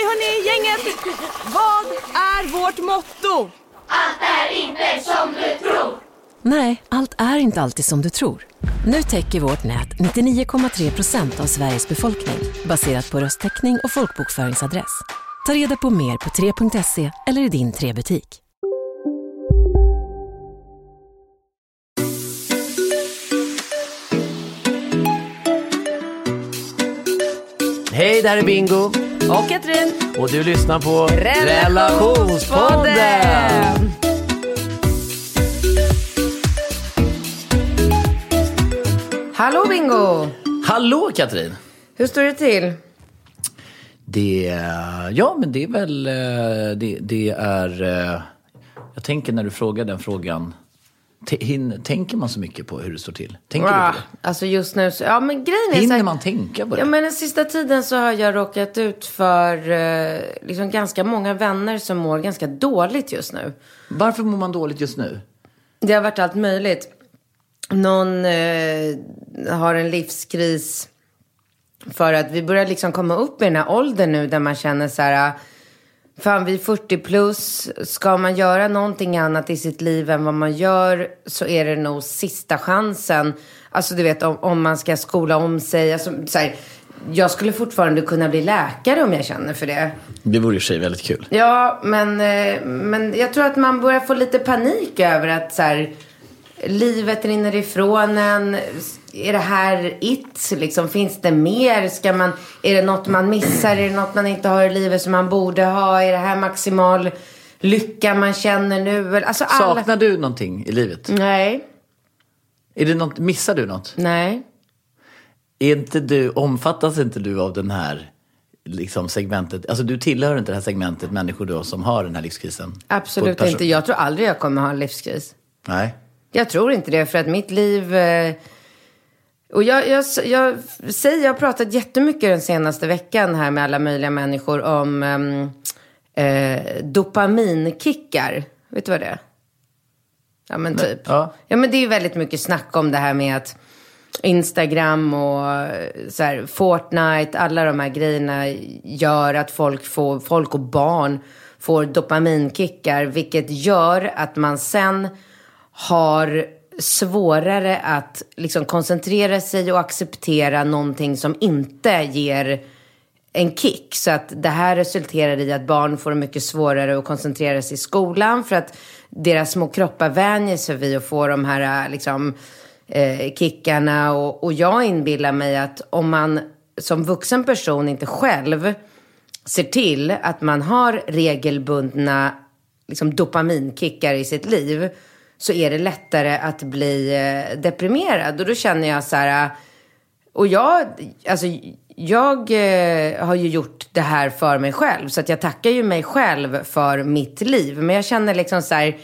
Okej hörni, gänget. Vad är vårt motto? Nej, allt är inte alltid som du tror. Nu täcker vårt nät 99,3 procent av Sveriges befolkning baserat på röstteckning och folkbokföringsadress. Ta reda på mer på 3.se eller i din 3-butik. Hej, där är Bingo. Och Katrin. Och du lyssnar på Relationspodden. Relationspodden. Hallå Bingo! Hallå Katrin. Hur står det till? Det, ja men det är väl, eh, det, det är, eh, jag tänker när du frågar den frågan, hin- tänker man så mycket på hur det står till? Tänker Ah, du på det? alltså just nu så, ja men grejen är Hinner här, man tänka på det? Ja men den sista tiden så har jag råkat ut för eh, liksom ganska många vänner som mår ganska dåligt just nu. Varför mår man dåligt just nu? Det har varit allt möjligt. Någon eh, har en livskris för att vi börjar liksom komma upp i den här åldern nu där man känner så här, fan vi är 40 plus, ska man göra någonting annat i sitt liv än vad man gör så är det nog sista chansen. Alltså du vet om, om man ska skola om sig, alltså, så här, jag skulle fortfarande kunna bli läkare om jag känner för det. Det vore i sig väldigt kul. Ja, men, eh, men jag tror att man börjar få lite panik över att så här, livet rinner ifrån en. Är det här it? Liksom, finns det mer? Ska man, är det något man missar? Är det något man inte har i livet som man borde ha? Är det här maximal lycka man känner nu? Alltså alla... Saknar du någonting i livet? Nej, Är det något, missar du något? nej. Är inte du, omfattas inte du av den här liksom segmentet? Alltså du tillhör inte det här segmentet människor då som har den här livskrisen? Absolut inte. Jag tror aldrig jag kommer ha en livskris. Nej. Jag tror inte det, för att mitt liv... Eh, och jag, jag, jag säger, jag har pratat jättemycket den senaste veckan här med alla möjliga människor om ehm, eh, dopaminkickar. Vet du vad det är? Ja, men typ. ja. ja, men det är ju väldigt mycket snack om det här med att Instagram och eh, så här, Fortnite, alla de här grejerna gör att folk, får, folk och barn får dopaminkickar, vilket gör att man sen har svårare att liksom koncentrera sig och acceptera någonting som inte ger en kick. Så att det här resulterar i att barn får mycket svårare att koncentrera sig i skolan för att deras små kroppar vänjer sig vid att få de här äh, liksom, eh, kickarna. Och, och jag inbillar mig att om man som vuxen person inte själv ser till att man har regelbundna liksom, dopaminkickar i sitt liv så är det lättare att bli eh, deprimerad. Och då känner jag så här... Och jag, alltså, jag eh, har ju gjort det här för mig själv. Så att jag tackar ju mig själv för mitt liv. Men jag känner liksom så här...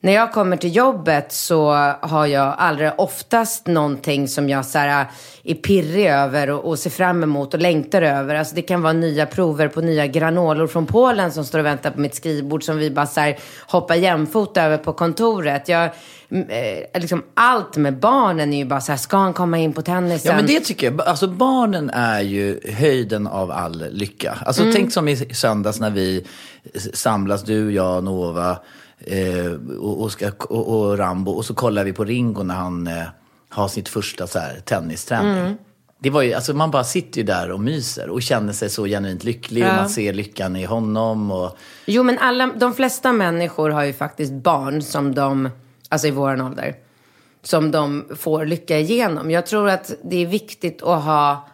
När jag kommer till jobbet så har jag allra oftast någonting som jag så här, är pirrig över och, och ser fram emot och längtar över. Alltså det kan vara nya prover på nya granoler från Polen som står och väntar på mitt skrivbord som vi bara så här, hoppar jämfota över på kontoret. Jag, eh, liksom, allt med barnen är ju bara så här, ska han komma in på tennisen? Ja men det tycker jag. Alltså barnen är ju höjden av all lycka. Alltså Mm. tänk som i söndags när vi samlas, du, jag, Nova eh, och, och, ska, och, och Rambo. Och så kollar vi på Ringo när han eh, har sitt första så här, tennisträning. Mm. Det var ju, alltså man bara sitter ju där och myser och känner sig så genuint lycklig. Och Ja. man ser lyckan i honom. Och, Jo, men alla, de flesta människor har ju faktiskt barn som de, alltså i våran ålder, som de får lycka igenom. Jag tror att det är viktigt att ha,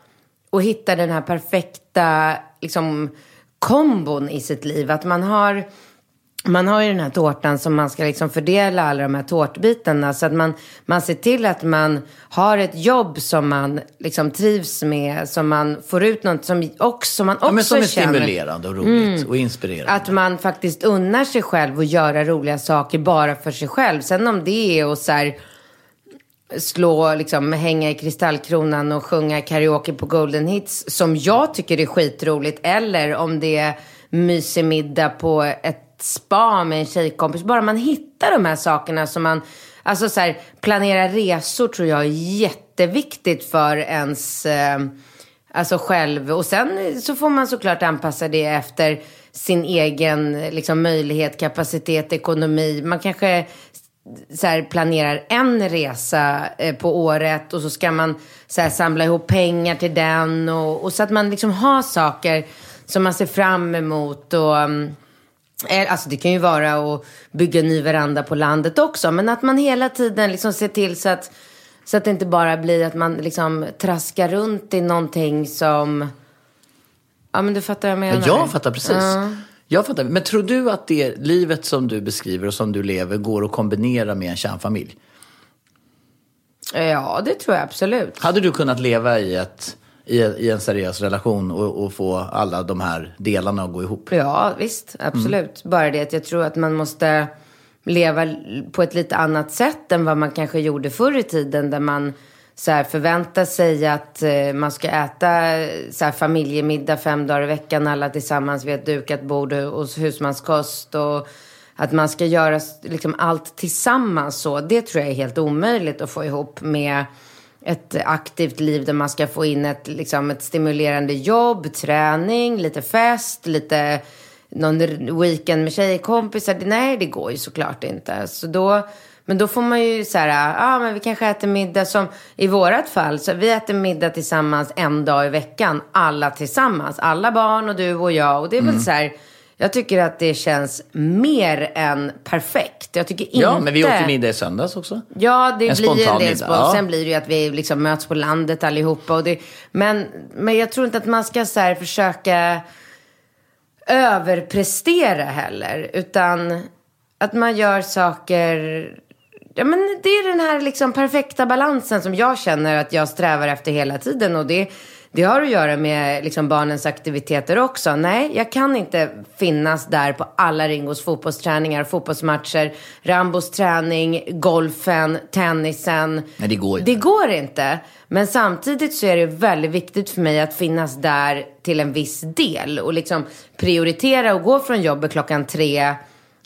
och hitta den här perfekta, liksom, kombon i sitt liv. Att man har man har ju den här tårtan som man ska liksom fördela alla de här tårtbitarna. Så att man, man ser till att man har ett jobb som man liksom trivs med. Som man får ut något som också, man också Ja, men som är känner. stimulerande och roligt och inspirerande. Att man faktiskt unnar sig själv att göra roliga saker bara för sig själv. Sen om det är att så här, slå, liksom, hänga i kristallkronan och sjunga karaoke på Golden Hits som jag tycker är skitroligt. Eller om det är mysig middag på ett spa med en tjejkompis. Bara man hittar de här sakerna som man... Alltså så här, planera resor tror jag är jätteviktigt för ens... Eh, alltså själv. Och sen så får man såklart anpassa det efter sin egen liksom, möjlighet, kapacitet, ekonomi. Man kanske så här, planerar en resa eh, på året och så ska man så här, samla ihop pengar till den. Och, och så att man liksom har saker som man ser fram emot. Och, mm, Alltså det kan ju vara att bygga en ny veranda på landet också. Men att man hela tiden liksom ser till så att, så att det inte bara blir att man liksom traskar runt i någonting som... Ja men du fattar vad jag menar. Ja, jag fattar precis. Jag fattar. Men tror du att det livet som du beskriver och som du lever går att kombinera med en kärnfamilj? Ja, det tror jag absolut. Hade du kunnat leva i, ett, i, i en seriös relation och, och få alla de här delarna att gå ihop? Ja, visst. Absolut. Bara det att jag tror att man måste leva på ett lite annat sätt än vad man kanske gjorde förr i tiden. Där man så här, förväntar sig att eh, man ska äta så här, familjemiddag fem dagar i veckan. Alla tillsammans vid ett dukat bord och husmanskost. Och att man ska göra liksom, allt tillsammans så. Det tror jag är helt omöjligt att få ihop med ett aktivt liv där man ska få in ett, liksom, ett stimulerande jobb, träning, lite fest, lite någon weekend med tjejkompisar. Nej, det går ju såklart inte. Så då, men då får man ju så här, ja ah, men vi kanske äter middag som i vårat fall. Så vi äter middag tillsammans en dag i veckan. Alla tillsammans. Alla barn och du och jag. Och det är väl så här, jag tycker att det känns mer än perfekt. Jag tycker inte... Ja, men vi åt ju middag i söndags också. Ja, det En blir en del spons. ja. Sen blir det ju att vi liksom möts på landet allihopa. Och det, men, men jag tror inte att man ska så här försöka överprestera heller. Utan att man gör saker... Ja, men det är den här liksom perfekta balansen som jag känner att jag strävar efter hela tiden. Och det, det har att göra med liksom barnens aktiviteter också. Nej, jag kan inte finnas där på alla Ringos fotbollsträningar, fotbollsmatcher, Rambos träning, golfen, tennisen. Nej, det går inte. Det går inte. Men samtidigt så är det väldigt viktigt för mig att finnas där till en viss del. Och liksom prioritera och gå från jobbet klockan tre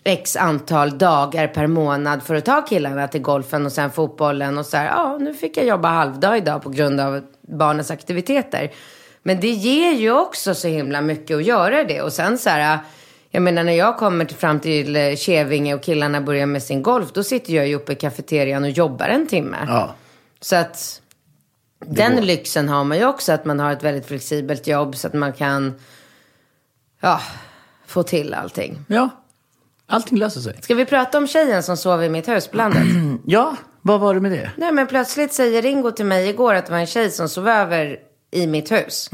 x antal dagar per månad för att ta killarna till golfen och sen fotbollen. Och så här, ja, nu fick jag jobba halvdag idag på grund av barnens aktiviteter. Men det ger ju också så himla mycket att göra det. Och sen så här, jag menar när jag kommer till, fram till eh, Kävinge och killarna börjar med sin golf, då sitter jag ju uppe i kafeterian och jobbar en timme. Ja. Så att den lyxen har man ju också, att man har ett väldigt flexibelt jobb så att man kan ja, få till allting. Ja, allting löser sig. Ska vi prata om tjejen som sov i mitt hus på landet? Ja, vad var det med det? Nej, men plötsligt säger Ringo till mig igår att det var en tjej som sov över i mitt hus.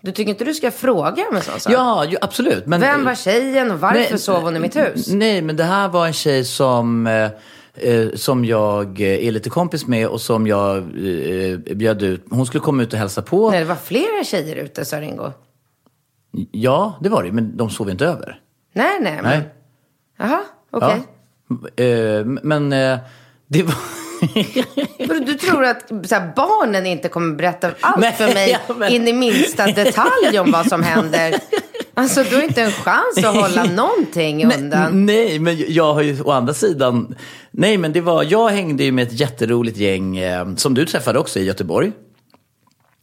Du tycker inte du ska fråga om en sån sak? Ja, ju, absolut. Men, Vem var tjejen och varför Nej, sov hon i mitt hus? Nej, men det här var en tjej som, eh, eh, som jag eh, är lite kompis med och som jag eh, bjöd ut. Hon skulle komma ut och hälsa på. Nej, det var flera tjejer ute, sa Ringo. Ja, det var det, men de sov inte över. Nej, nej. Men... Nej. Jaha, okej. Ja. Eh, men eh, det var... Du tror att här, barnen inte kommer berätta allt Nej, för mig ja, men- in i minsta detalj om vad som händer? Alltså, du har inte en chans att hålla någonting undan. Nej, men jag har ju å andra sidan... Nej, men det var... Jag hängde ju med ett jätteroligt gäng eh, som du träffade också i Göteborg.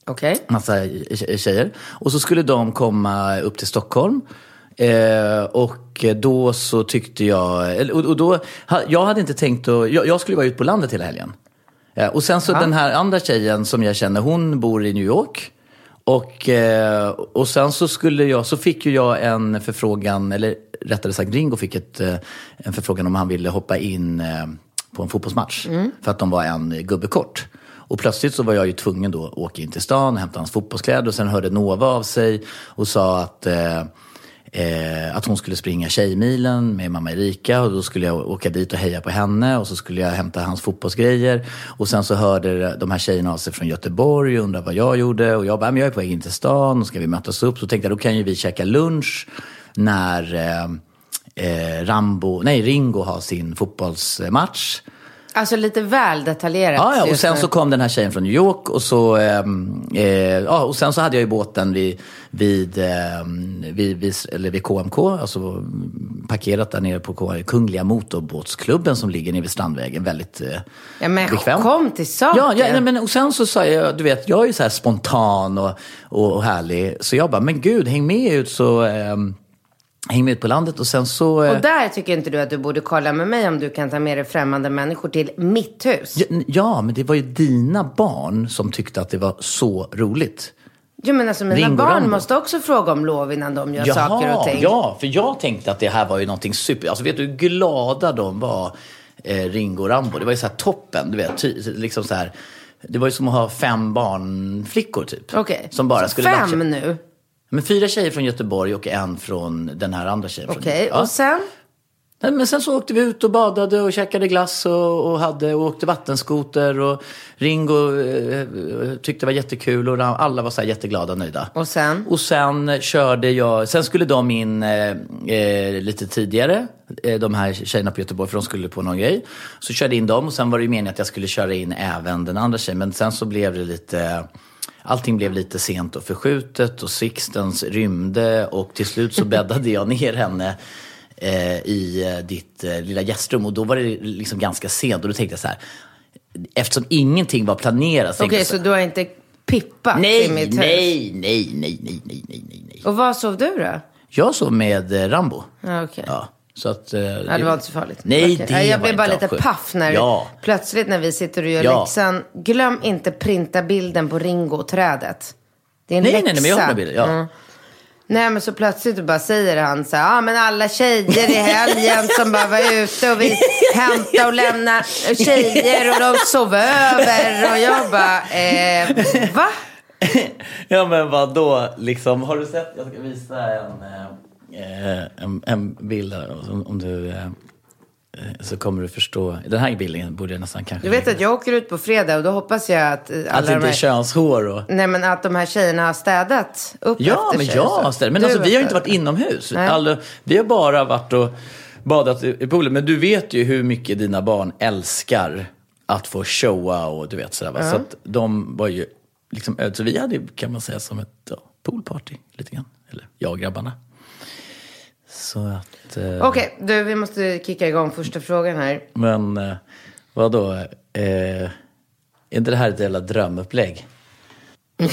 Okej. massa tje- tjejer. Och så skulle de komma upp till Stockholm. Eh, och då så tyckte jag, och, och då, jag hade inte tänkt att, jag, jag skulle vara ute på landet hela helgen. Eh, och sen så den här andra tjejen som jag känner, hon bor i New York. Och, eh, och sen så skulle jag, så fick ju jag en förfrågan, eller rättare sagt Ringo fick ett, eh, en förfrågan om han ville hoppa in eh, på en fotbollsmatch. För att de var en gubbe kort. Och plötsligt så var jag ju tvungen då att åka in till stan, hämta hans fotbollskläder och sen hörde Nova av sig och sa att eh, att hon skulle springa Tjejmilen med mamma Erika och då skulle jag åka dit och heja på henne och så skulle jag hämta hans fotbollsgrejer. Och sen så hörde de här tjejerna av sig från Göteborg och undrade vad jag gjorde och jag bara, men jag är på väg in till stan och ska vi mötas upp? Så tänkte jag, då kan ju vi käka lunch när eh, eh Rambo, nej Ringo har sin fotbollsmatch. Alltså lite väl detaljerat. Ja, ja, och sen så kom den här tjejen från New York och så, ehm, eh, ja, och sen så hade jag ju båten vid, vid, ehm, vid, vid, eller vid KMK, alltså parkerat där nere på Kungliga Motorbåtsklubben som ligger nere vid Strandvägen. Väldigt eh, Ja, men bekväm. kom till saken. Ja, ja nej, men och sen så sa jag, du vet, jag är ju så här spontan och, och, och härlig. Så jag bara, men gud, häng med ut så, häng med ut på landet och sen så... eh, Och där tycker inte du att du borde kolla med mig om du kan ta med dig främmande människor till mitt hus? Ja, Ja, men det var ju dina barn som tyckte att det var så roligt. Jo men alltså mina Ringo barn Rambo. måste också fråga om lov innan de gör saker och ting. ja, för jag tänkte att det här var ju någonting super... Alltså vet du hur glada de var, eh, Ringo och Rambo? Det var ju så här toppen, du vet. Ty, liksom så här, det var ju som att ha fem barnflickor typ. Okej. Som bara skulle Fem nu? Men fyra tjejer från Göteborg och en från den här andra tjejen. Okej, Ja. och sen? Nej, Men sen så åkte vi ut och badade och käkade glass och, och, hade, och åkte vattenskoter. Och Ringo eh, tyckte det var jättekul och alla var så här jätteglada och nöjda. Och sen? Och sen körde jag, sen skulle de in eh, eh, lite tidigare, eh, de här tjejerna på Göteborg, för de skulle på någon grej. Så körde in dem och sen var det ju meningen att jag skulle köra in även den andra tjejen. Men sen så blev det lite, allting blev lite sent och förskjutet och Sixtens rymde och till slut så bäddade jag ner henne eh, i eh, ditt eh, lilla gästrum och då var det liksom ganska sent och då tänkte jag så här, eftersom ingenting var planerat. så Okej, tänkte så jag du har inte pippat Nej, i mitt hus? nej, nej, nej, nej, nej, nej, nej, nej. Och vad sov du då? Jag sov med eh, Rambo. Okej. Ja, så att... eh, Ja, det var inte så farligt. Nej, Okej. det Jag var blev bara lite avskyrt. paff när Ja. plötsligt när vi sitter och gör Ja. läxan. Glöm inte printa bilden på Ringo-trädet. Det är en Nej, läxa. nej, nej, men jag har den bilden. Ja. Mm. Nej, men så plötsligt bara säger han så här, ah, men alla tjejer i helgen som bara var ute och vi hämtade och lämnade tjejer och de sov över och jag bara, eh, va? ja, men vad då liksom, har du sett, jag ska visa en, eh, en, en bild här, om, om du, eh, så kommer du förstå. Den här bilden borde jag nästan kanske... Du vet att jag åker ut på fredag och då hoppas jag att eh, alla Att det de inte är här... könshår och... Nej men att de här tjejerna har städat upp Ja, efter men sig. ja, så. ställ- men Du alltså, vi har ju inte varit inomhus. Alltså, vi har bara varit och badat i poolen. Men du vet ju hur mycket dina barn älskar att få showa och du vet sådär. Va? Så att de var ju liksom, så vi hade kan man säga som ett ja, poolparty lite grann. Eller jag och grabbarna. Så att, eh, Okej, du vi måste kicka igång första frågan här. men eh, vadå? Eh, är inte det här ett jävla drömupplägg?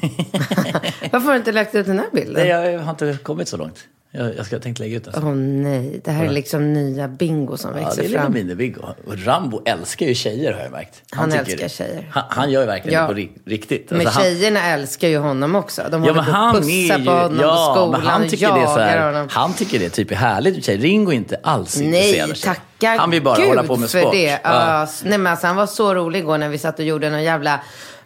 Varför har du inte lagt ut den här bilden? Nej, jag har inte kommit så långt. Jag, jag ska tänkt lägga ut den. Åh nej, det här är liksom nya bingo som Ja, det växer är lilla fram. mini-Viggo. Och Rambo älskar ju tjejer har jag märkt. Han tycker älskar tjejer. Han, han gör ju verkligen Ja. det på ri- riktigt. Men Alltså, han, tjejerna älskar ju honom också. De ja, håller men på han att pussa ju, på honom ja, på skolan men han och tycker det är så jagar här, honom. Han tycker det typ är härligt. Tjej. Ringo är inte alls Nej, intresserad av tjejer. tacka Han vill bara Gud hålla på med för sport. det. Ja. S- nej, men alltså, han var så rolig igår när vi satt och gjorde någon jävla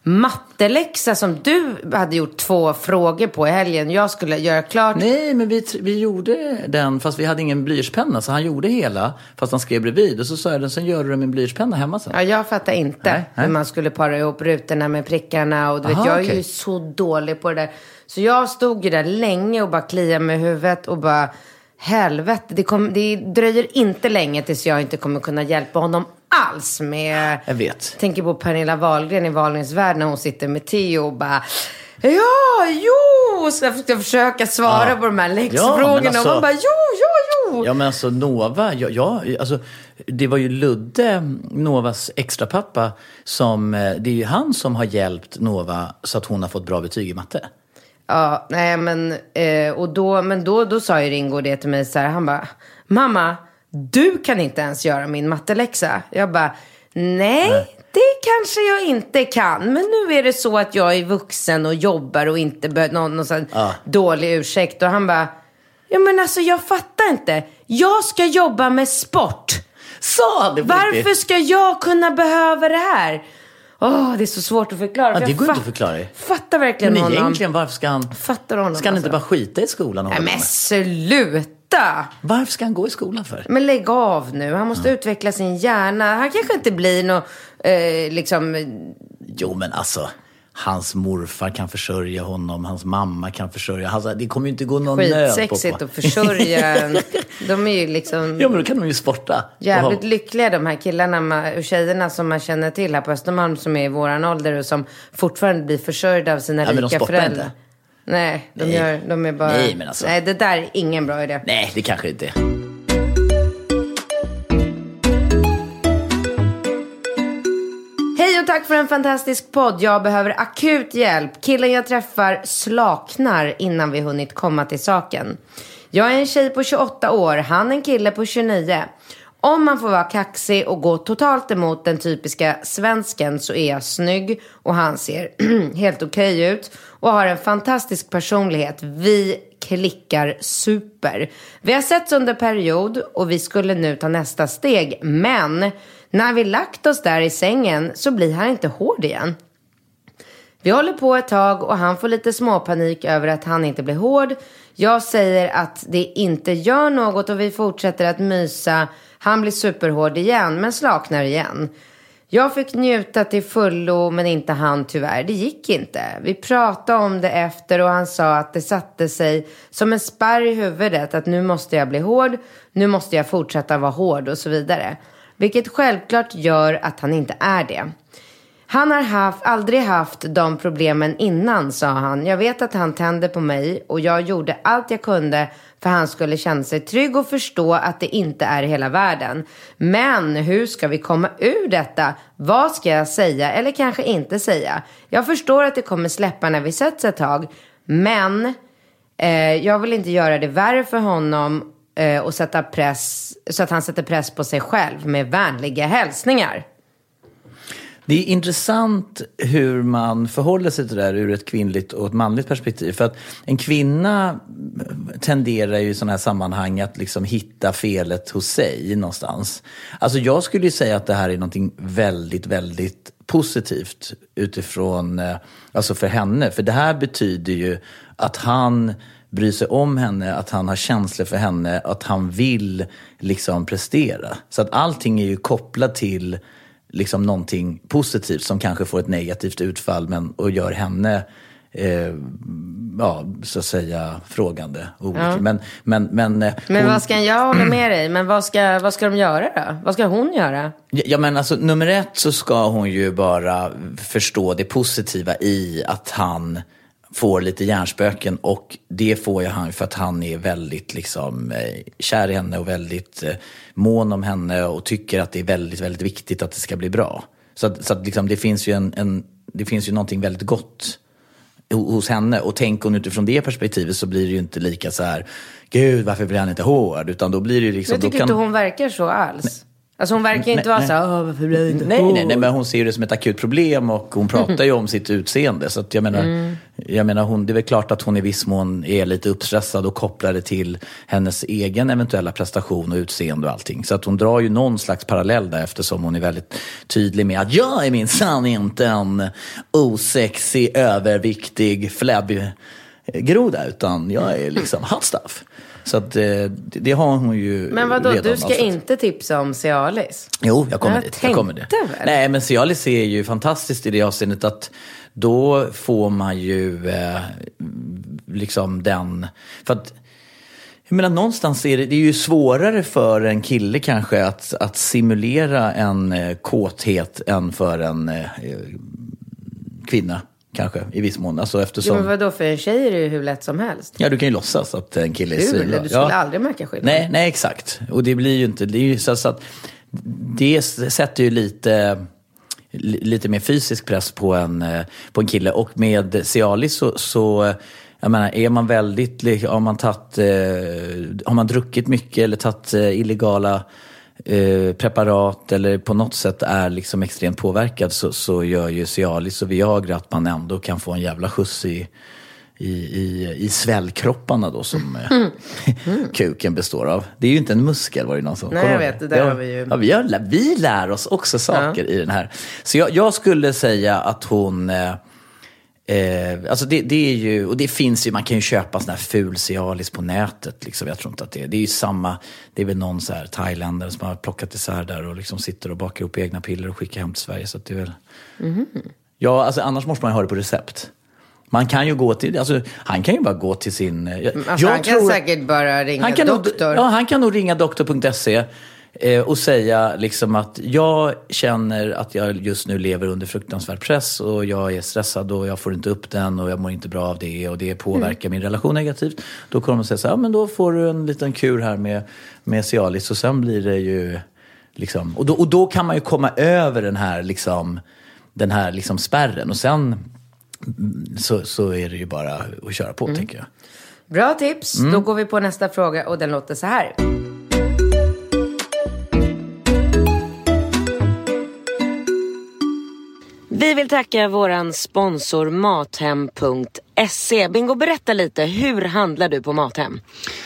matteläxa som du hade gjort två frågor på i helgen. Jag skulle göra klart. Nej, men vi, vi gjorde den fast vi hade ingen blyertspenna. Så han gjorde hela fast han skrev bredvid. Och så sa jag den, sen gör du det med en blyertspenna hemma sen. Ja, jag fattar inte Nej, nej. hur man skulle para ihop rutorna med prickarna. Och du vet, Aha, jag är ju så dålig på det där. Så jag stod ju där länge och bara kliade med huvudet och bara helvete. Det, kom, det dröjer inte länge tills jag inte kommer kunna hjälpa honom alls med... Jag vet. tänker på Pernilla Wahlgren i Wahlgrens värld när hon sitter med Theo och bara Ja, jo! Så jag ska försöka svara Ja. på de här Ja, läxfrågorna. alltså- och man bara jo, jo, jo! Ja men alltså Nova, ja, ja, alltså, det var ju Ludde, Novas extrapappa, som, eh, det är ju han som har hjälpt Nova så att hon har fått bra betyg i matte. Ja, nej men, eh, och då, men då, då sa ju Ringo det till mig så här, han bara, mamma, du kan inte ens göra min matteläxa. Jag bara, nej, det kanske jag inte kan. Men nu är det så att jag är vuxen och jobbar och inte behöver någon, någon sån Ja. dålig ursäkt. Och han bara, ja men alltså jag fattar inte. Jag ska jobba med sport. Han det Varför ska jag kunna behöva det här? Åh, det är så svårt att förklara. Ja, det går inte att förklara. Fattar verkligen Men honom. egentligen, varför ska han... Fattar honom. Ska han inte alltså. bara skita i skolan? och Nej men med? Sluta! Varför ska han gå i skolan för? Men lägg av nu. Han måste utveckla sin hjärna. Han kanske inte blir någon, eh, liksom... Jo, men alltså. Hans morfar kan försörja honom, hans mamma kan försörja alltså, Det kommer ju inte gå någon nöd på. Skitsexigt att försörja en. De är ju liksom Ja, men då kan de ju sporta. jävligt Och- lyckliga de här killarna och tjejerna som man känner till här på Östermalm som är i våran ålder och som fortfarande blir försörjda av sina Ja, rika föräldrar. inte. Nej, de, Nej. Gör, de är bara... Nej, men alltså- Nej, det där är ingen bra idé. Nej, det kanske inte är. Hej och tack för en fantastisk podd. Jag behöver akut hjälp. Killen jag träffar slaknar innan vi hunnit komma till saken. Jag är en tjej på 28 år, han en kille på 29. Om man får vara kaxig och gå totalt emot den typiska svensken så är jag snygg och han ser helt okej ut och har en fantastisk personlighet. Vi klickar super. Vi har setts under period och vi skulle nu ta nästa steg. Men när vi lagt oss där i sängen så blir han inte hård igen. Vi håller på ett tag och han får lite småpanik över att han inte blir hård. Jag säger att det inte gör något och vi fortsätter att mysa. Han blir superhård igen men slaknar igen. Jag fick njuta till fullo men inte han tyvärr. Det gick inte. Vi pratade om det efter och han sa att det satte sig som en spärr i huvudet att nu måste jag bli hård, nu måste jag fortsätta vara hård och så vidare. Vilket självklart gör att han inte är det. Han har haft, aldrig haft de problemen innan, sa han. Jag vet att han tände på mig och jag gjorde allt jag kunde för han skulle känna sig trygg och förstå att det inte är hela världen. Men hur ska vi komma ur detta? Vad ska jag säga eller kanske inte säga? Jag förstår att det kommer släppa när vi sätts ett tag. Men eh, jag vill inte göra det värre för honom eh, och sätta press, så att han sätter press på sig själv med vänliga hälsningar. Det är intressant hur man förhåller sig till det där ur ett kvinnligt och ett manligt perspektiv. För att en kvinna tenderar ju i sådana här sammanhang att liksom hitta felet hos sig någonstans. Alltså jag skulle ju säga att det här är någonting väldigt, väldigt positivt utifrån, eh, alltså för henne. För det här betyder ju att han bryr sig om henne, att han har känslor för henne, att han vill liksom prestera. Så att allting är ju kopplat till liksom någonting positivt som kanske får ett negativt utfall men, och gör henne eh, ja, så att säga frågande. olycklig. Men, men, men, eh, Men hon- vad ska jag hålla med dig? Men vad ska, vad ska de göra då? Vad ska hon göra? Ja, ja, men alltså nummer ett så ska hon ju bara förstå det positiva i att han får lite hjärnspöken och det får ju han för att han är väldigt liksom eh, kär i henne och väldigt eh, mån om henne och tycker att det är väldigt, väldigt viktigt att det ska bli bra. Så att, så att liksom, det finns ju en, en, det finns ju någonting väldigt gott ho- hos henne. Och tänk hon utifrån det perspektivet så blir det ju inte lika så här, gud varför blir han inte hård? Utan då blir det ju liksom... Jag tycker kan... inte hon verkar så alls. Alltså hon verkar inte vara nej. så här, "Åh, varför blir jag inte Nej, hård?" nej, nej, men hon ser ju det som ett akut problem och hon pratar ju om sitt utseende. Så jag menar, Mm. jag menar hon, det är väl klart att hon i viss mån är lite uppstressad och kopplar det till hennes egen eventuella prestation och utseende och allting. Så att hon drar ju någon slags parallell där eftersom hon är väldigt tydlig med att jag är minsann inte en osexig, överviktig, flabbig groda utan jag är liksom hot stuff. Så att eh, det, det har hon ju Men vadå, redan du ska avsett. inte tipsa om Cialis? Jo, jag kommer Jag dit. Jag kommer tänkte väl. Nej, men Cialis är ju fantastiskt i det avseendet att då får man ju eh, liksom den... För att, jag menar någonstans är det, det är ju svårare för en kille kanske att, att simulera en eh, kåthet än för en eh, kvinna. Kanske i viss mån. Alltså Jo, eftersom... men vadå, för en tjej är det ju hur lätt som helst. Ja, du kan ju låtsas att en kille är svinbra. du skulle ja. aldrig märka skillnad. Nej, nej, exakt. Och det blir ju inte... Det, är ju så, så att det sätter ju lite, li- lite mer fysisk press på en, eh, på en kille. Och med Cialis så... så eh, jag menar, är man väldigt... Har man, tagit, eh, har man druckit mycket eller tagit illegala eh, preparat eller på något sätt är liksom extremt påverkad så, så gör ju Cialis och Viagra att man ändå kan få en jävla skjuts i, i, i, i, svällkropparna då som eh, kuken består av. Det är ju inte en muskel var det någon som Nej, jag vet, det? där ja, har vi ju- Ja, vi, har, vi lär oss också saker i den här. Så jag, jag skulle säga att hon eh, Eh, alltså det, det är ju, och det finns ju, man kan ju köpa sån här ful Cialis på nätet. Liksom. Jag tror inte att det är, det är ju samma, det är väl någon så här thailändare som har plockat isär där och liksom sitter och bakar upp egna piller och skickar hem till Sverige. Så det är väl... Ja, alltså annars måste man ju ha det på recept. Man kan ju gå till, alltså han kan ju bara gå till sin... eh, Alltså, jag han kan tror- säkert bara ringa han kan doktor. Nog, ja, han kan nog ringa doktor.se eh, och säga liksom att jag känner att jag just nu lever under fruktansvärd press och jag är stressad och jag får inte upp den och jag mår inte bra av det och det påverkar min relation negativt. Då kommer de säga så här, ja men då får du en liten kur här med, med Cialis och sen blir det ju liksom, och då, och då kan man ju komma över den här liksom, den här liksom spärren och sen mm, så, så är det ju bara att köra på tänker jag. Bra tips. Mm. Då går vi på nästa fråga och den låter så här. Vi vill tacka våran sponsor Mathem.se. Bingo, berätta lite. Hur handlar du på Mathem?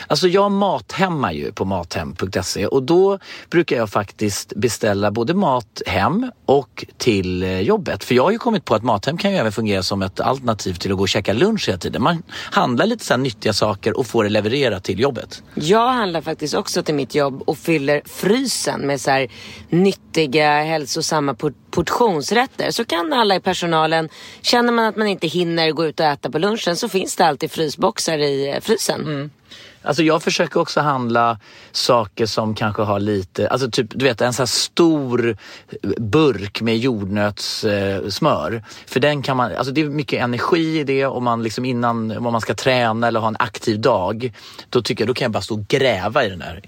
Alltså jag mathemmar ju på mathem.se och då brukar jag faktiskt beställa både mat hem och till eh, jobbet. För jag har ju kommit på att Mathem kan ju även fungera som ett alternativ till att gå och käka lunch hela tiden. Man handlar lite så här nyttiga saker och får det levererat till jobbet. Jag handlar faktiskt också till mitt jobb och fyller frysen med så här nyttiga, hälsosamma por- portionsrätter. Så kan alla i personalen, känner man att man inte hinner gå ut och äta på lunchen så finns det alltid frysboxar i eh, frysen. frysen. Alltså jag försöker också handla saker som kanske har lite, alltså typ du vet en sån här stor eh, burk med jordnötssmör. För den kan man, alltså det är mycket energi i det och man liksom innan om man ska träna eller ha en aktiv dag. Då tycker jag, då kan jag bara stå och gräva i den där.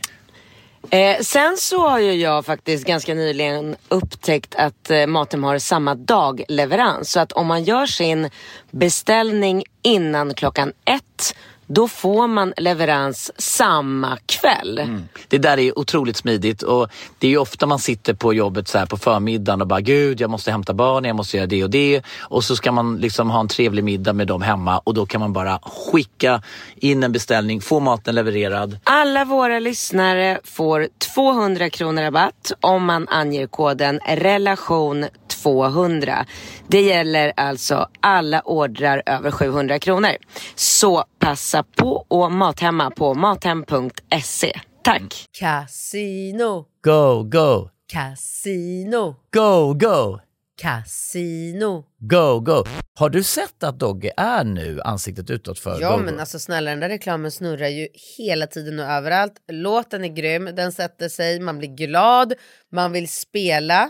Eh, sen så har ju jag faktiskt ganska nyligen upptäckt att eh, Mathem har samma dagleverans. Så att om man gör sin beställning innan klockan ett då får man leverans samma kväll. Det där är otroligt smidigt och det är ju ofta man sitter på jobbet så här på förmiddagen och bara gud jag måste hämta barn, jag måste göra det och det och så ska man liksom ha en trevlig middag med dem hemma och då kan man bara skicka in en beställning, få maten levererad. Alla våra lyssnare får 200 kronor rabatt om man anger koden relation 200. Det gäller alltså alla ordrar över 700 kronor. Så passa på och mathemma på mathem.se. Tack! Casino, Go, go, casino, go, go, casino. go, go. Har du sett att Dogge är nu ansiktet utåt för Ja Go, men Go? alltså snälla den där reklamen snurrar ju hela tiden och överallt. Låten är grym, den sätter sig, man blir glad, man vill spela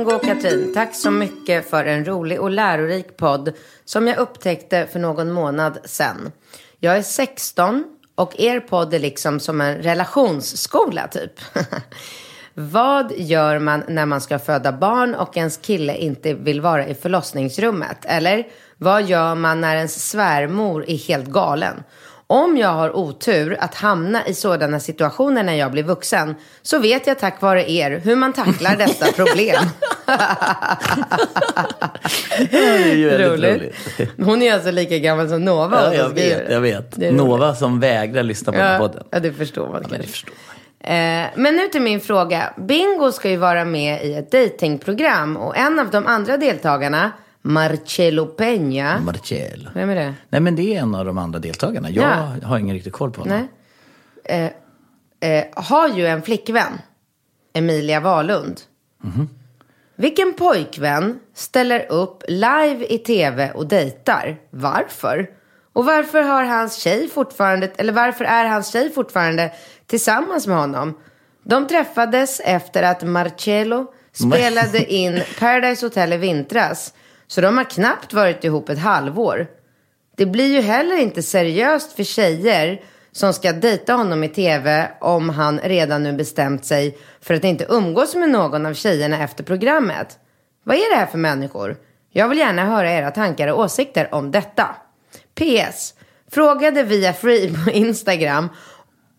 Bingo och Katrin, tack så mycket för en rolig och lärorik podd som jag upptäckte för någon månad sedan. Jag är 16 och er podd är liksom som en relationsskola typ. Vad gör man när man ska föda barn och ens kille inte vill vara i förlossningsrummet? Eller vad gör man när ens svärmor är helt galen? Om jag har otur att hamna i sådana situationer när jag blir vuxen så vet jag tack vare er hur man tacklar dessa problem. Det är Roligt. roligt. Hon är alltså lika gammal som Nova. Ja, och jag vet, jag vet. Nova som vägrar lyssna på Ja, podden. ja, det förstår man Ja, men kanske. det förstår man. Eh, men nu till min fråga. Bingo ska ju vara med i ett datingprogram och en av de andra deltagarna, Marcelo Peña. Marcello. Vem är det? Nej, men det är en av de andra deltagarna. Jag Ja. har ingen riktigt koll på honom. Nej. Eh, eh, har ju en flickvän, Emilia Wahlund. Vilken pojkvän ställer upp live i tv och dejtar? Varför? Och varför har hans tjej fortfarande, eller varför är hans tjej fortfarande tillsammans med honom? De träffades efter att Marcello spelade in Paradise Hotel i vintras. Så de har knappt varit ihop ett halvår. Det blir ju heller inte seriöst för tjejer som ska dejta honom i tv om han redan nu bestämt sig för att inte umgås med någon av tjejerna efter programmet. Vad är det här för människor? Jag vill gärna höra era tankar och åsikter om detta. PS. Frågade via Free på Instagram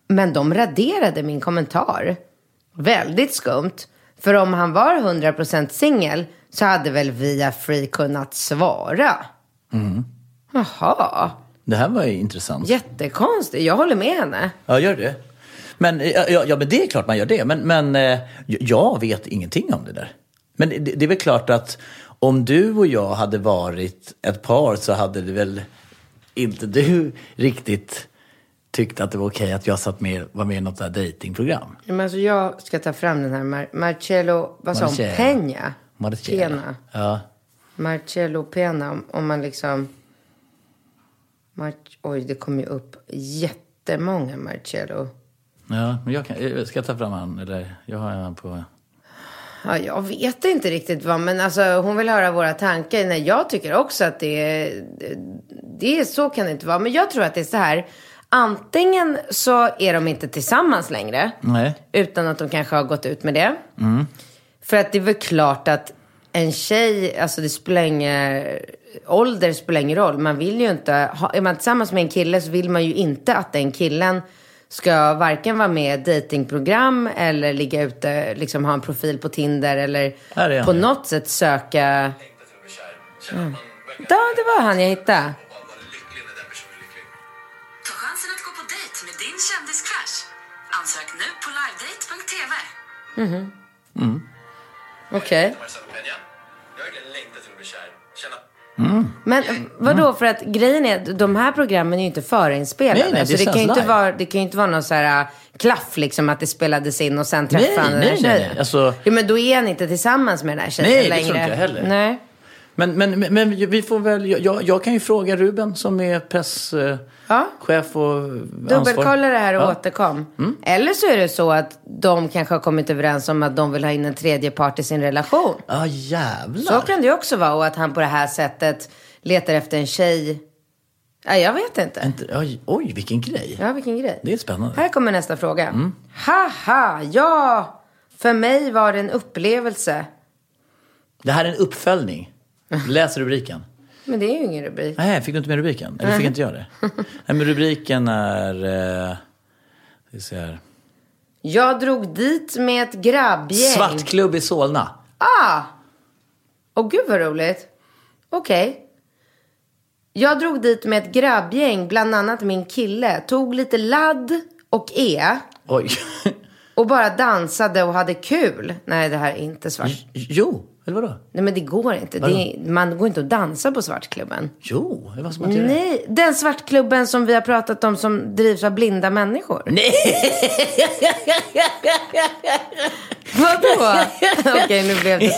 men de raderade min kommentar. Väldigt skumt. För om han var 100% singel så hade väl via Free kunnat svara. Jaha. Det här var ju intressant. Jättekonstigt. Jag håller med henne. Ja, gör det. Men, ja, ja, ja, men det är klart man gör det. Men, men eh, jag vet ingenting om det där. Men det, det är väl klart att om du och jag hade varit ett par så hade det väl inte du riktigt tyckt att det var okej att jag satt med, var med i något datingprogram. Men alltså jag ska ta fram den här Mar- Marcello, vad sa hon? Peña? Marcello. Pena. Ja. Marcello Pena. Om, man liksom... Mar- Oj, det kom ju upp jättemånga Marcello. Ja, men jag kan, ska jag ta fram han? Eller jag har han på... Ja, jag vet inte riktigt vad, men alltså hon vill höra våra tankar. Nej, jag tycker också att det är, det är, så kan det inte vara. Men jag tror att det är så här. Antingen så är de inte tillsammans längre. Nej. Utan att de kanske har gått ut med det. För att det är väl klart att en tjej, alltså det spelar ingen, ålder spelar ingen roll. Man vill ju inte, ha, är man tillsammans med en kille så vill man ju inte att den killen ska varken vara med i datingprogram eller ligga ute, liksom ha en profil på Tinder eller på något sätt söka. Mm. Ja, det var han jag hittade. Ta chansen att gå på dejt med din kändiscrush. Ansök nu på livedate.tv. Okej. Marcelo Peña. Att kär. Känna Men vadå, för att grejen är, de här programmen är ju inte förinspelade. Nej, nej, det så det kan, ju inte live. vara, det kan ju inte vara någon så här äh, klaff liksom att det spelades in och sen träffade Nej, han den nej, här nej, tjejen. nej. Alltså- Jo, men då är han inte tillsammans med den här tjejen Nej, det längre. tror inte jag heller. Nej. Men, men, men, vi får väl, jag, jag kan ju fråga Ruben som är presschef Ja. och ansvarig. Dubbelkolla det här och Ja. återkom. Eller så är det så att de kanske har kommit överens om att de vill ha in en tredje part i sin relation. Ja, jävlar. Så kan det ju också vara. Och att han på det här sättet letar efter en tjej. Ja, jag vet inte. Oj, oj, vilken grej. Ja, vilken grej. Det är spännande. Här kommer nästa fråga. Haha, ja. För mig var det en upplevelse. Det här är en uppföljning. Läs rubriken. Men det är ju ingen rubrik. Nej, fick du inte med rubriken? Eller fick inte jag det? Nej, men rubriken är... Eh, vi ser här. Jag drog dit med ett grabbgäng. Svartklubb i Solna. Ah! Åh gud vad roligt. Okej. Jag drog dit med ett grabbgäng, bland annat min kille. Tog lite ladd och E. Oj. Och bara dansade och hade kul. Nej, det här är inte svart. jo, eller vadå? Nej, men det går inte. Det är, man går inte att dansa på Svartklubben. Jo, det var som att göra. Nej, den Svartklubben som vi har pratat om som drivs av blinda människor. Nej! Vadå? Okej, nu blev det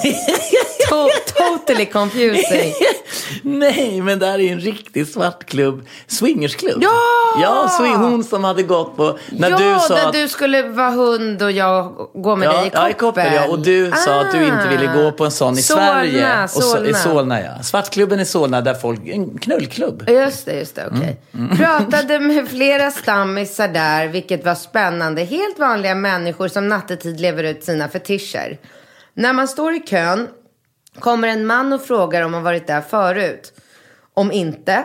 to- totally confusing. Nej, men det här är en riktig svartklubb. Swingersklubb. Ja! Ja, swing, hon som hade gått på... När ja, du sa där att, du skulle vara hund och jag gå med ja, dig i ja, i Koppel. Ja, och du sa att du inte ville gå på en sån i Solna, Sverige. Och så, Solna. I Solna, ja. Svartklubben i Solna, där folk... En knullklubb. Just det, just det, okej. Mm. Pratade med flera stammisar där, vilket var spännande. Helt vanliga människor som nattetid lever ut sina fetischer. När man står i kön kommer en man och frågar om man varit där förut. Om inte,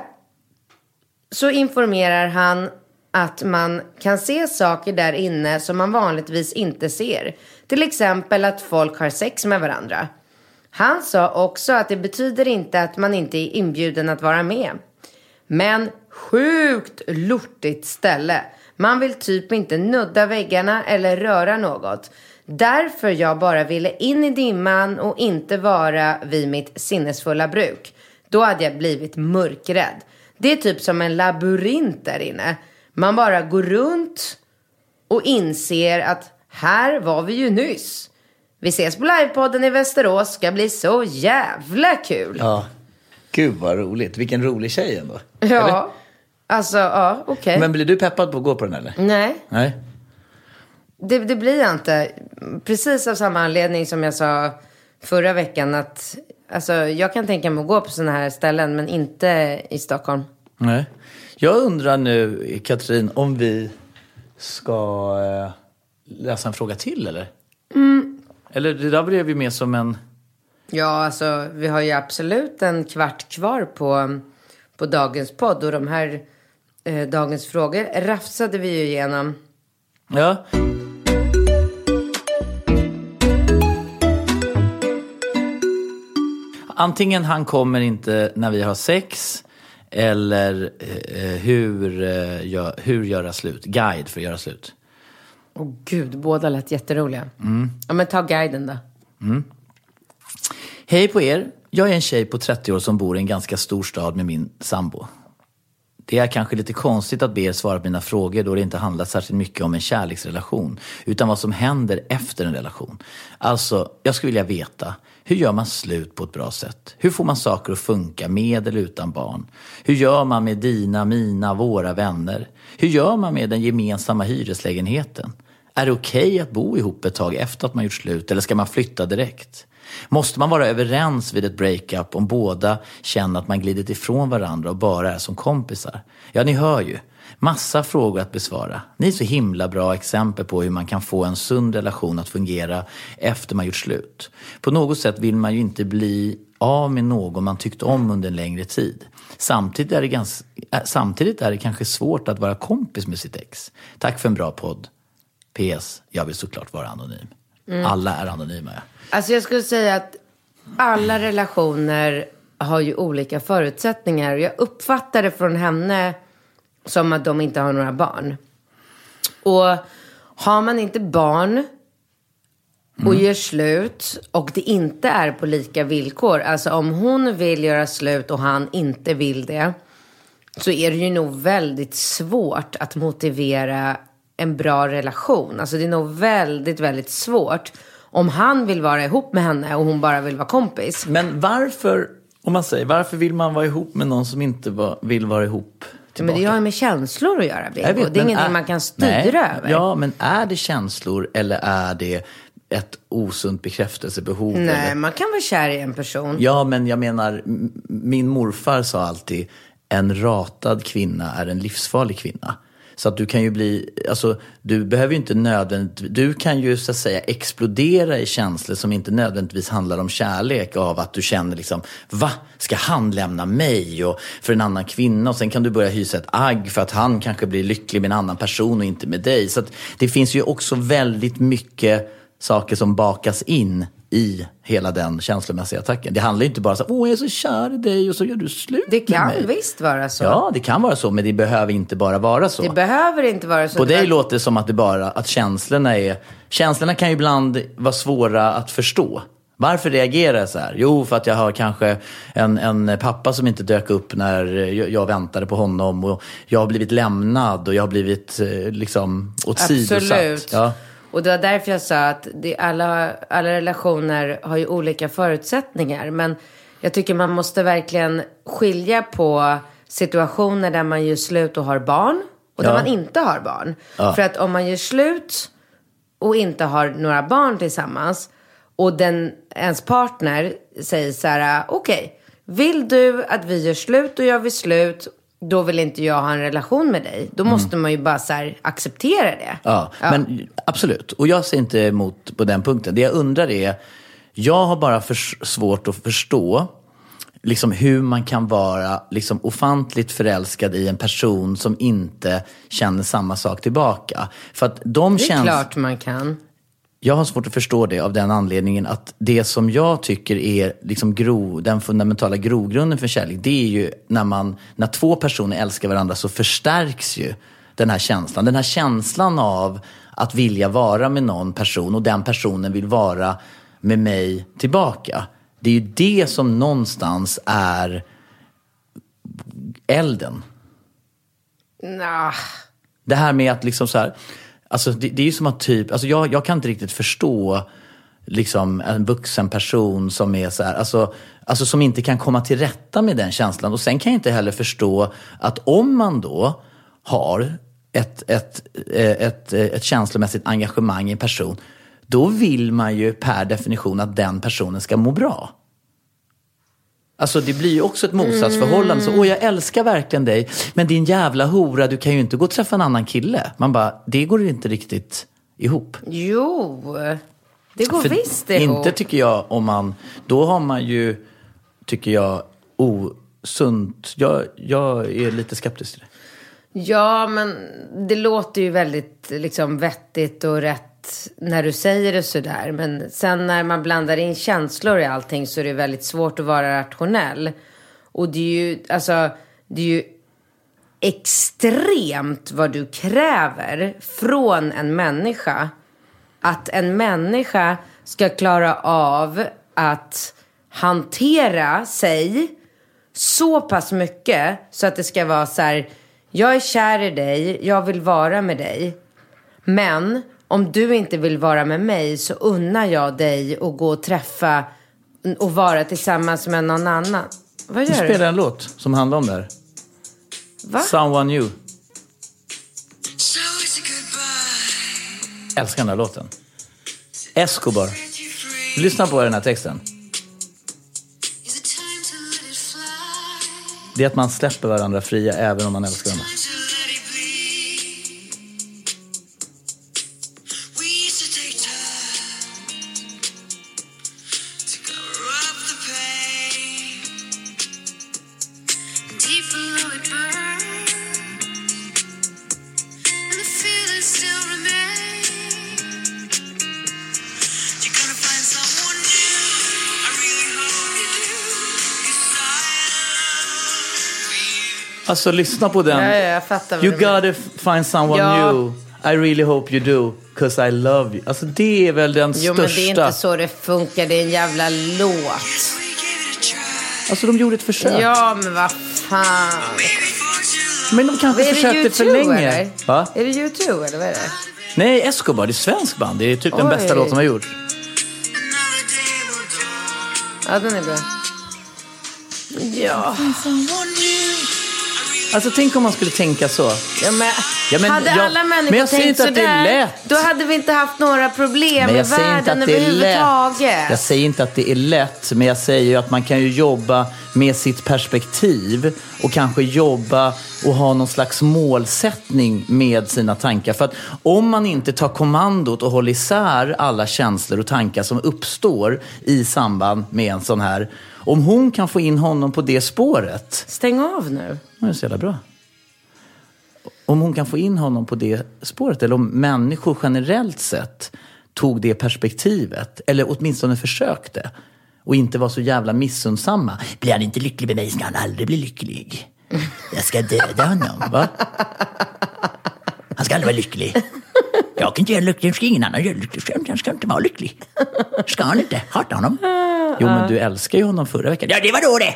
så informerar han att man kan se saker där inne som man vanligtvis inte ser. Till exempel att folk har sex med varandra. Han sa också att det betyder inte att man inte är inbjuden att vara med. Men sjukt lortigt ställe. Man vill typ inte nudda väggarna eller röra något. Därför jag bara ville in i dimman och inte vara vid mitt sinnesfulla bruk. Då hade jag blivit mörkrädd. Det är typ som en labyrint där inne. Man bara går runt och inser att här var vi ju nyss. Vi ses på livepodden i Västerås. Ska bli så jävla kul. Ja. Gud vad roligt. Vilken rolig tjej ändå. Eller? Ja, alltså ja, okej. Men blir du peppad på att gå på den eller? Nej, Nej. det, det blir jag inte. Precis av samma anledning som jag sa förra veckan. att alltså, Jag kan tänka mig att gå på sådana här ställen, men inte i Stockholm. Nej. Jag undrar nu, Katrin, om vi ska eh, läsa en fråga till eller? Mm. Eller det där blev ju mer som en... Ja, alltså vi har ju absolut en kvart kvar på, på dagens podd. Och de här eh, dagens frågor rafsade vi ju igenom. Ja. Antingen han kommer inte när vi har sex eller eh, hur, eh, gör, hur göra slut. Guide för att göra slut. Åh gud, båda lät jätteroliga. Mm. Ja, men ta guiden då. Hej på er. Jag är en tjej på 30 år som bor i en ganska stor stad med min sambo. Det är kanske lite konstigt att be er svara på mina frågor då det inte handlar särskilt mycket om en kärleksrelation utan vad som händer efter en relation. Alltså, jag skulle vilja veta, hur gör man slut på ett bra sätt? Hur får man saker att funka med eller utan barn? Hur gör man med dina, mina, våra vänner? Hur gör man med den gemensamma hyreslägenheten? Är det okej att bo ihop ett tag efter att man gjort slut eller ska man flytta direkt? Måste man vara överens vid ett breakup om båda känner att man glidit ifrån varandra och bara är som kompisar? Ja, ni hör ju. Massa frågor att besvara. Ni är så himla bra exempel på hur man kan få en sund relation att fungera efter man gjort slut. På något sätt vill man ju inte bli av med någon man tyckt om under en längre tid. Samtidigt är det, ganska, äh, samtidigt är det kanske svårt att vara kompis med sitt ex. Tack för en bra podd. PS. Jag vill såklart vara anonym. Alla är anonyma. Ja. Alltså jag skulle säga att alla relationer har ju olika förutsättningar. Jag uppfattar det från henne som att de inte har några barn. Och har man inte barn och gör slut och det inte är på lika villkor. Alltså om hon vill göra slut och han inte vill det. Så är det ju nog väldigt svårt att motivera en bra relation. Alltså det är nog väldigt, väldigt svårt. Om han vill vara ihop med henne och hon bara vill vara kompis. Men varför, om man säger, varför vill man vara ihop med någon som inte vill vara ihop tillbaka? Men det har ju med känslor att göra, Bingo. vet, Det är ingenting man kan styra nej, över. Ja, men är det känslor eller är det ett osunt bekräftelsebehov? Nej, eller? man kan vara kär i en person. Ja, men jag menar, min morfar sa alltid, en ratad kvinna är en livsfarlig kvinna. Så att du kan ju bli, alltså du behöver ju inte nödvändigtvis, du kan ju så att säga explodera i känslor som inte nödvändigtvis handlar om kärlek av att du känner liksom, va? Ska han lämna mig och för en annan kvinna? Och sen kan du börja hysa ett agg för att han kanske blir lycklig med en annan person och inte med dig. Så att det finns ju också väldigt mycket saker som bakas in i hela den känslomässiga attacken. Det handlar inte bara så åh jag är så kär i dig och så gör du slut Det med kan mig. visst vara så. Ja, det kan vara så, men det behöver inte bara vara så. Det behöver inte vara så. På Det dig var- låter det som att det bara, att känslorna är, känslorna kan ju ibland vara svåra att förstå. Varför reagerar jag så här? Jo, för att jag har kanske en, en pappa som inte dök upp när jag, jag väntade på honom och jag har blivit lämnad och jag har blivit eh, liksom åsidosatt. Absolut. Ja. Och det var därför jag sa att det, alla, alla relationer har ju olika förutsättningar. Men jag tycker man måste verkligen skilja på situationer där man gör slut och har barn och där Ja. man inte har barn. Ja. För att om man gör slut och inte har några barn tillsammans och den, ens partner säger så här, okej, vill du att vi gör slut, då gör vi slut, då vill inte jag ha en relation med dig. Då måste man ju bara här, acceptera det. Ja, men absolut. Och jag ser inte emot på den punkten. Det jag undrar är, jag har bara för svårt att förstå liksom hur man kan vara liksom ofantligt förälskad i en person som inte känner samma sak tillbaka. För att de Det är känns... klart man kan. Jag har svårt att förstå det av den anledningen att det som jag tycker är liksom gro, den fundamentala grogrunden för kärlek, det är ju när, man, när två personer älskar varandra så förstärks ju den här känslan. Den här känslan av att vilja vara med någon person och den personen vill vara med mig tillbaka. Det är ju det som någonstans är elden. Nah. Det här med att liksom så här, alltså det, det är ju som att typ, alltså jag, jag kan inte riktigt förstå liksom en vuxen person som är så här, alltså, alltså som inte kan komma till rätta med den känslan. Och sen kan jag inte heller förstå att om man då har ett, ett, eh, ett, ett, ett känslomässigt engagemang i en person, då vill man ju per definition att den personen ska må bra. Alltså det blir ju också ett motsatsförhållande. Så, Åh, jag älskar verkligen dig, men din jävla hora, du kan ju inte gå och träffa en annan kille. Man bara, det går inte riktigt ihop. Jo, det går För visst ihop. Inte tycker jag om man, då har man ju, tycker jag, osunt. Jag, jag är lite skeptisk till det. Ja, men det låter ju väldigt liksom, vettigt och rätt när du säger det sådär. Men sen när man blandar in känslor i allting så är det väldigt svårt att vara rationell. Och det är ju, alltså, det är ju extremt vad du kräver från en människa. Att en människa ska klara av att hantera sig så pass mycket så att det ska vara så här, jag är kär i dig, jag vill vara med dig. Men om du inte vill vara med mig så unnar jag dig att gå och träffa och vara tillsammans med någon annan. Vad gör spelar du? jag en låt som handlar om det här. Va? Someone new. Älskar den här låten. Escobar. Lyssna på den här texten. Det är att man släpper varandra fria även om man älskar varandra. Alltså lyssna på den. Ja, ja, jag fattar vad You gotta find someone Ja. new. I really hope you do. Cause I love you. Alltså det är väl den Jo, största. men det är inte så det funkar. Det är en jävla låt. Alltså de gjorde ett försök. Ja, men vad fan. Men de kanske Är försökte för U2 länge. eller? Va? Är det U2 eller vad är det? Nej, Escobar. Det är svensk band. Det är typ den Oj. bästa låt som har gjorts. Ja, den är bra. Ja. Alltså tänk om man skulle tänka så. Ja, men, Ja, men hade jag- alla människor men jag säger tänkt inte att det är sådär, lätt. då hade vi inte haft några problem i världen överhuvudtaget. Jag säger inte att det är lätt, men jag säger ju att man kan ju jobba med sitt perspektiv och kanske jobba och ha någon slags målsättning med sina tankar. För att om man inte tar kommandot och håller isär alla känslor och tankar som uppstår i samband med en sån här. Om hon kan få in honom på det spåret. Stäng av nu. Det är så jävla bra. Om hon kan få in honom på det spåret, eller om människor generellt sett tog det perspektivet, eller åtminstone försökte, och inte var så jävla missundsamma. Blir han inte lycklig med mig ska han aldrig bli lycklig. Jag ska döda honom. Va? Han ska aldrig vara lycklig. Jag kan inte göra lycklig, ska ingen annan göra lycklig. Han ska inte vara lycklig. Ska han inte? Hata honom. Jo, men du älskar ju honom förra veckan. Ja, det var då det!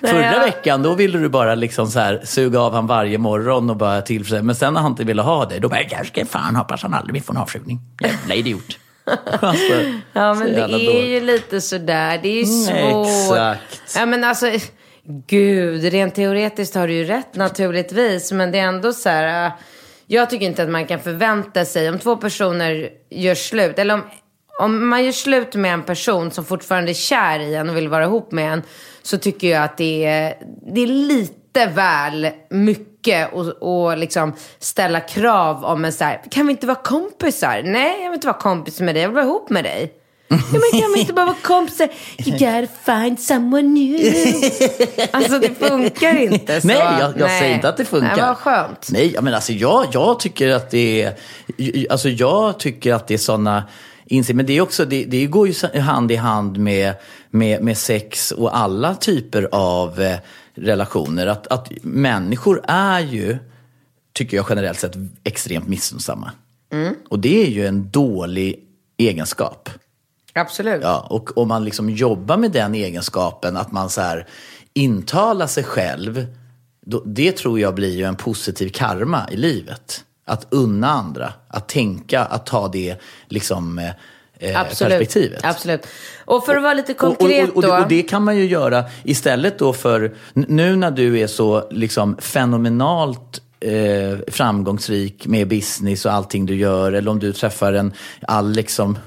Förra veckan då ville du bara liksom så här, suga av han varje morgon och bara tillfredsställa. Men sen när han inte ville ha dig, då bara, jag ska fan hoppas han aldrig får en avsugning. Jävla idiot. alltså, Ja, men det är dåligt. ju lite sådär. Det är ju Mm, svårt. exakt. Ja, men alltså, gud, rent teoretiskt har du ju rätt naturligtvis. Men det är ändå så här. Jag tycker inte att man kan förvänta sig, om två personer gör slut, eller om, om man gör slut med en person som fortfarande är kär i en och vill vara ihop med en, så tycker jag att det är, det är lite väl mycket och, och liksom ställa krav om en så här, kan vi inte vara kompisar? Nej, jag vill inte vara kompis med dig, jag vill vara ihop med dig. Ja, men kan vi inte bara vara kompisar? You gotta find someone new. Alltså det funkar inte så. Nej, jag, jag Nej. säger inte att det funkar. Nej, vad skönt. Nej, men alltså jag, jag tycker att det är, alltså jag tycker att det är sådana insikter. Men det är också, det, det går ju hand i hand med, med, med sex och alla typer av eh, relationer. Att, att människor är ju, tycker jag generellt sett, extremt missunnsamma. Mm. Och det är ju en dålig egenskap. Absolut. Ja, och om man liksom jobbar med den egenskapen, att man så här intalar sig själv, då, det tror jag blir ju en positiv karma i livet. Att unna andra, att tänka, att ta det liksom, eh, eh, Absolut. perspektivet. Absolut. Och för att vara lite Och, konkret och, och, då. och, det, och det kan man ju göra istället då för, nu när du är så liksom fenomenalt eh, framgångsrik med business och allting du gör, eller om du träffar en Alex som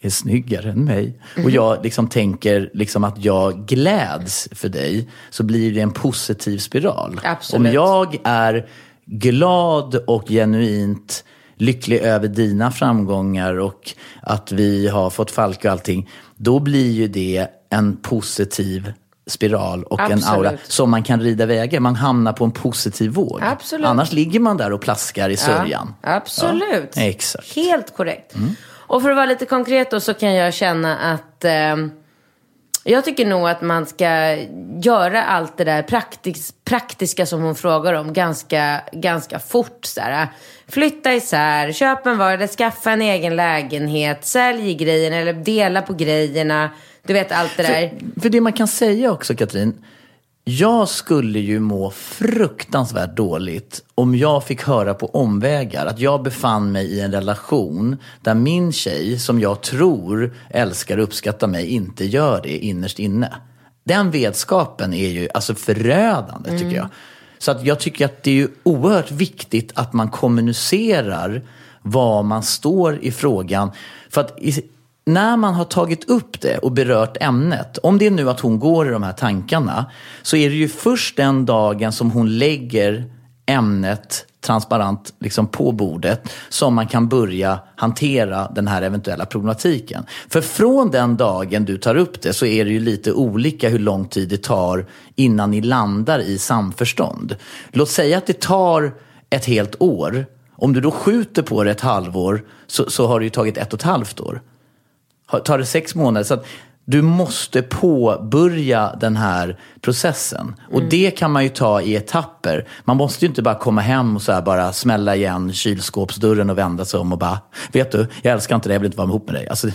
är snyggare än mig och jag liksom tänker liksom att jag gläds för dig, så blir det en positiv spiral. Absolut. Om jag är glad och genuint lycklig över dina framgångar och att vi har fått Falk och allting, då blir ju det en positiv spiral och en Absolut. aura som man kan rida vägar. Man hamnar på en positiv våg. Absolut. Annars ligger man där och plaskar i sörjan. Ja, absolut. Ja, exakt. Helt korrekt. Och för att vara lite konkret då så kan jag känna att eh, jag tycker nog att man ska göra allt det där praktis, praktiska som hon frågar om ganska, ganska fort. Så här. Flytta isär, köp en vara, skaffa en egen lägenhet, sälj grejerna eller dela på grejerna. Du vet allt det där. För, för det man kan säga också, Katrin. Jag skulle ju må fruktansvärt dåligt om jag fick höra på omvägar att jag befann mig i en relation där min tjej, som jag tror älskar och uppskattar mig, inte gör det innerst inne. Den vetskapen är ju alltså förödande tycker jag. Så att jag tycker att det är ju oerhört viktigt att man kommunicerar var man står i frågan. För att när man har tagit upp det och berört ämnet, om det är nu att hon går i de här tankarna, så är det ju först den dagen som hon lägger ämnet transparent liksom på bordet som man kan börja hantera den här eventuella problematiken. För från den dagen du tar upp det så är det ju lite olika hur lång tid det tar innan ni landar i samförstånd. Låt säga att det tar ett helt år. Om du då skjuter på det ett halvår så, så har det ju tagit ett och ett halvt år tar det sex månader. Så att du måste påbörja den här processen. Och det kan man ju ta i etapper. Man måste ju inte bara komma hem och så bara smälla igen kylskåpsdörren och vända sig om och bara, vet du, jag älskar inte dig, jag vill inte vara ihop med dig. Alltså,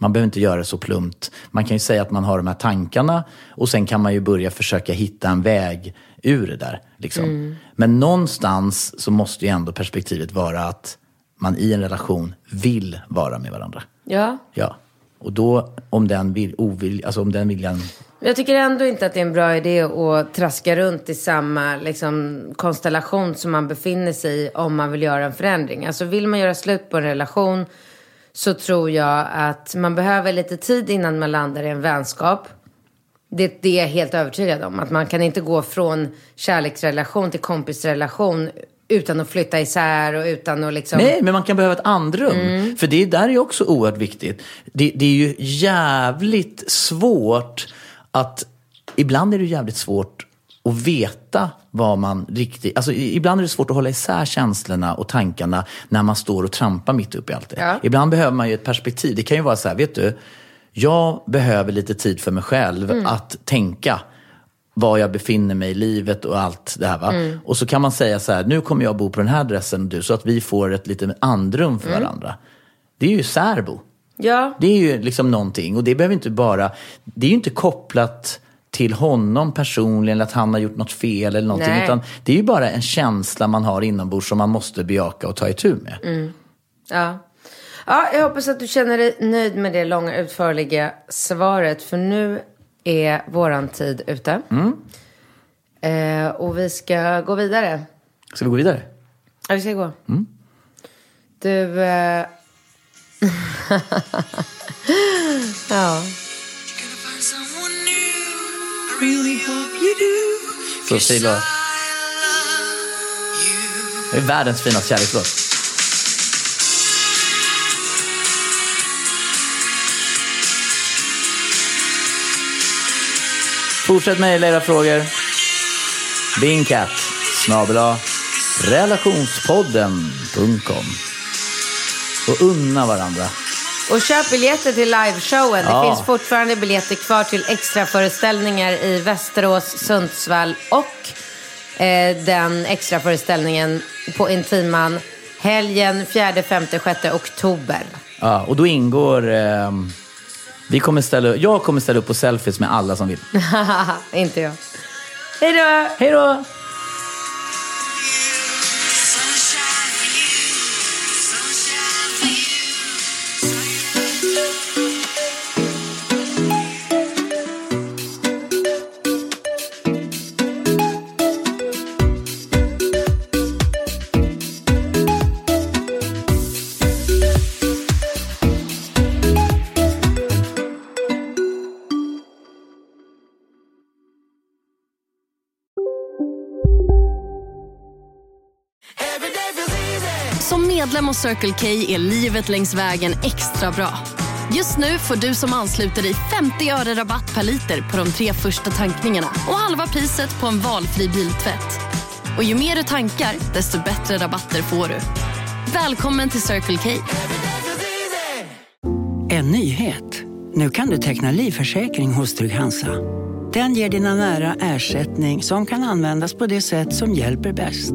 man behöver inte göra det så plumpt. Man kan ju säga att man har de här tankarna och sen kan man ju börja försöka hitta en väg ur det där. Liksom. Men någonstans så måste ju ändå perspektivet vara att man i en relation vill vara med varandra. Ja. Ja. Och då, om den, vill, ovilj, alltså om den viljan... Jag tycker ändå inte att det är en bra idé att traska runt i samma liksom, konstellation som man befinner sig i om man vill göra en förändring. Alltså vill man göra slut på en relation så tror jag att man behöver lite tid innan man landar i en vänskap. Det, det är jag helt övertygad om. Att man kan inte gå från kärleksrelation till kompisrelation utan att flytta isär och utan att liksom... Nej, men man kan behöva ett andrum. För det där är också oerhört viktigt. Det, det är ju jävligt svårt att... Ibland är det jävligt svårt att veta vad man riktigt... Alltså, ibland är det svårt att hålla isär känslorna och tankarna när man står och trampar mitt upp i allt det. Ja. Ibland behöver man ju ett perspektiv. Det kan ju vara så här, vet du, jag behöver lite tid för mig själv att tänka var jag befinner mig i livet och allt det här. Va? Och så kan man säga så här, nu kommer jag bo på den här adressen och du, så att vi får ett litet andrum för varandra. Det är ju särbo. Ja. Det är ju liksom någonting och det behöver inte bara, det är ju inte kopplat till honom personligen eller att han har gjort något fel eller någonting. Nej. Utan det är ju bara en känsla man har inombords som man måste bejaka och ta itu med. Mm. Ja. ja, jag hoppas att du känner dig nöjd med det långa utförliga svaret. För nu är våran tid ute. Mm. Eh, och vi ska gå vidare. Ska vi gå vidare? Ja, vi ska gå. Mm. Du... Eh... ja. Så säg då. Det är världens finaste kärlekslåt. Fortsätt mejla era frågor. Bingcat snabel-a relationspodden.com Och unna varandra. Och köp biljetter till liveshowen. Det Ja. finns fortfarande biljetter kvar till extra föreställningar i Västerås, Sundsvall och eh, den extra föreställningen på Intiman helgen 4, 5, 6 oktober. Ja, och då ingår... ehm, vi kommer ställa, jag kommer ställa upp på selfies med alla som vill. Inte jag. Hej då! Hej då! Circle K är livet längs vägen extra bra. Just nu får du som ansluter dig 50 öre rabatt per liter på de tre första tankningarna och halva priset på en valfri biltvätt. Och ju mer du tankar, desto bättre rabatter får du. Välkommen till Circle K. En nyhet. Nu kan du teckna livförsäkring hos Trygg-Hansa. Den ger dina nära ersättning som kan användas på det sätt som hjälper bäst.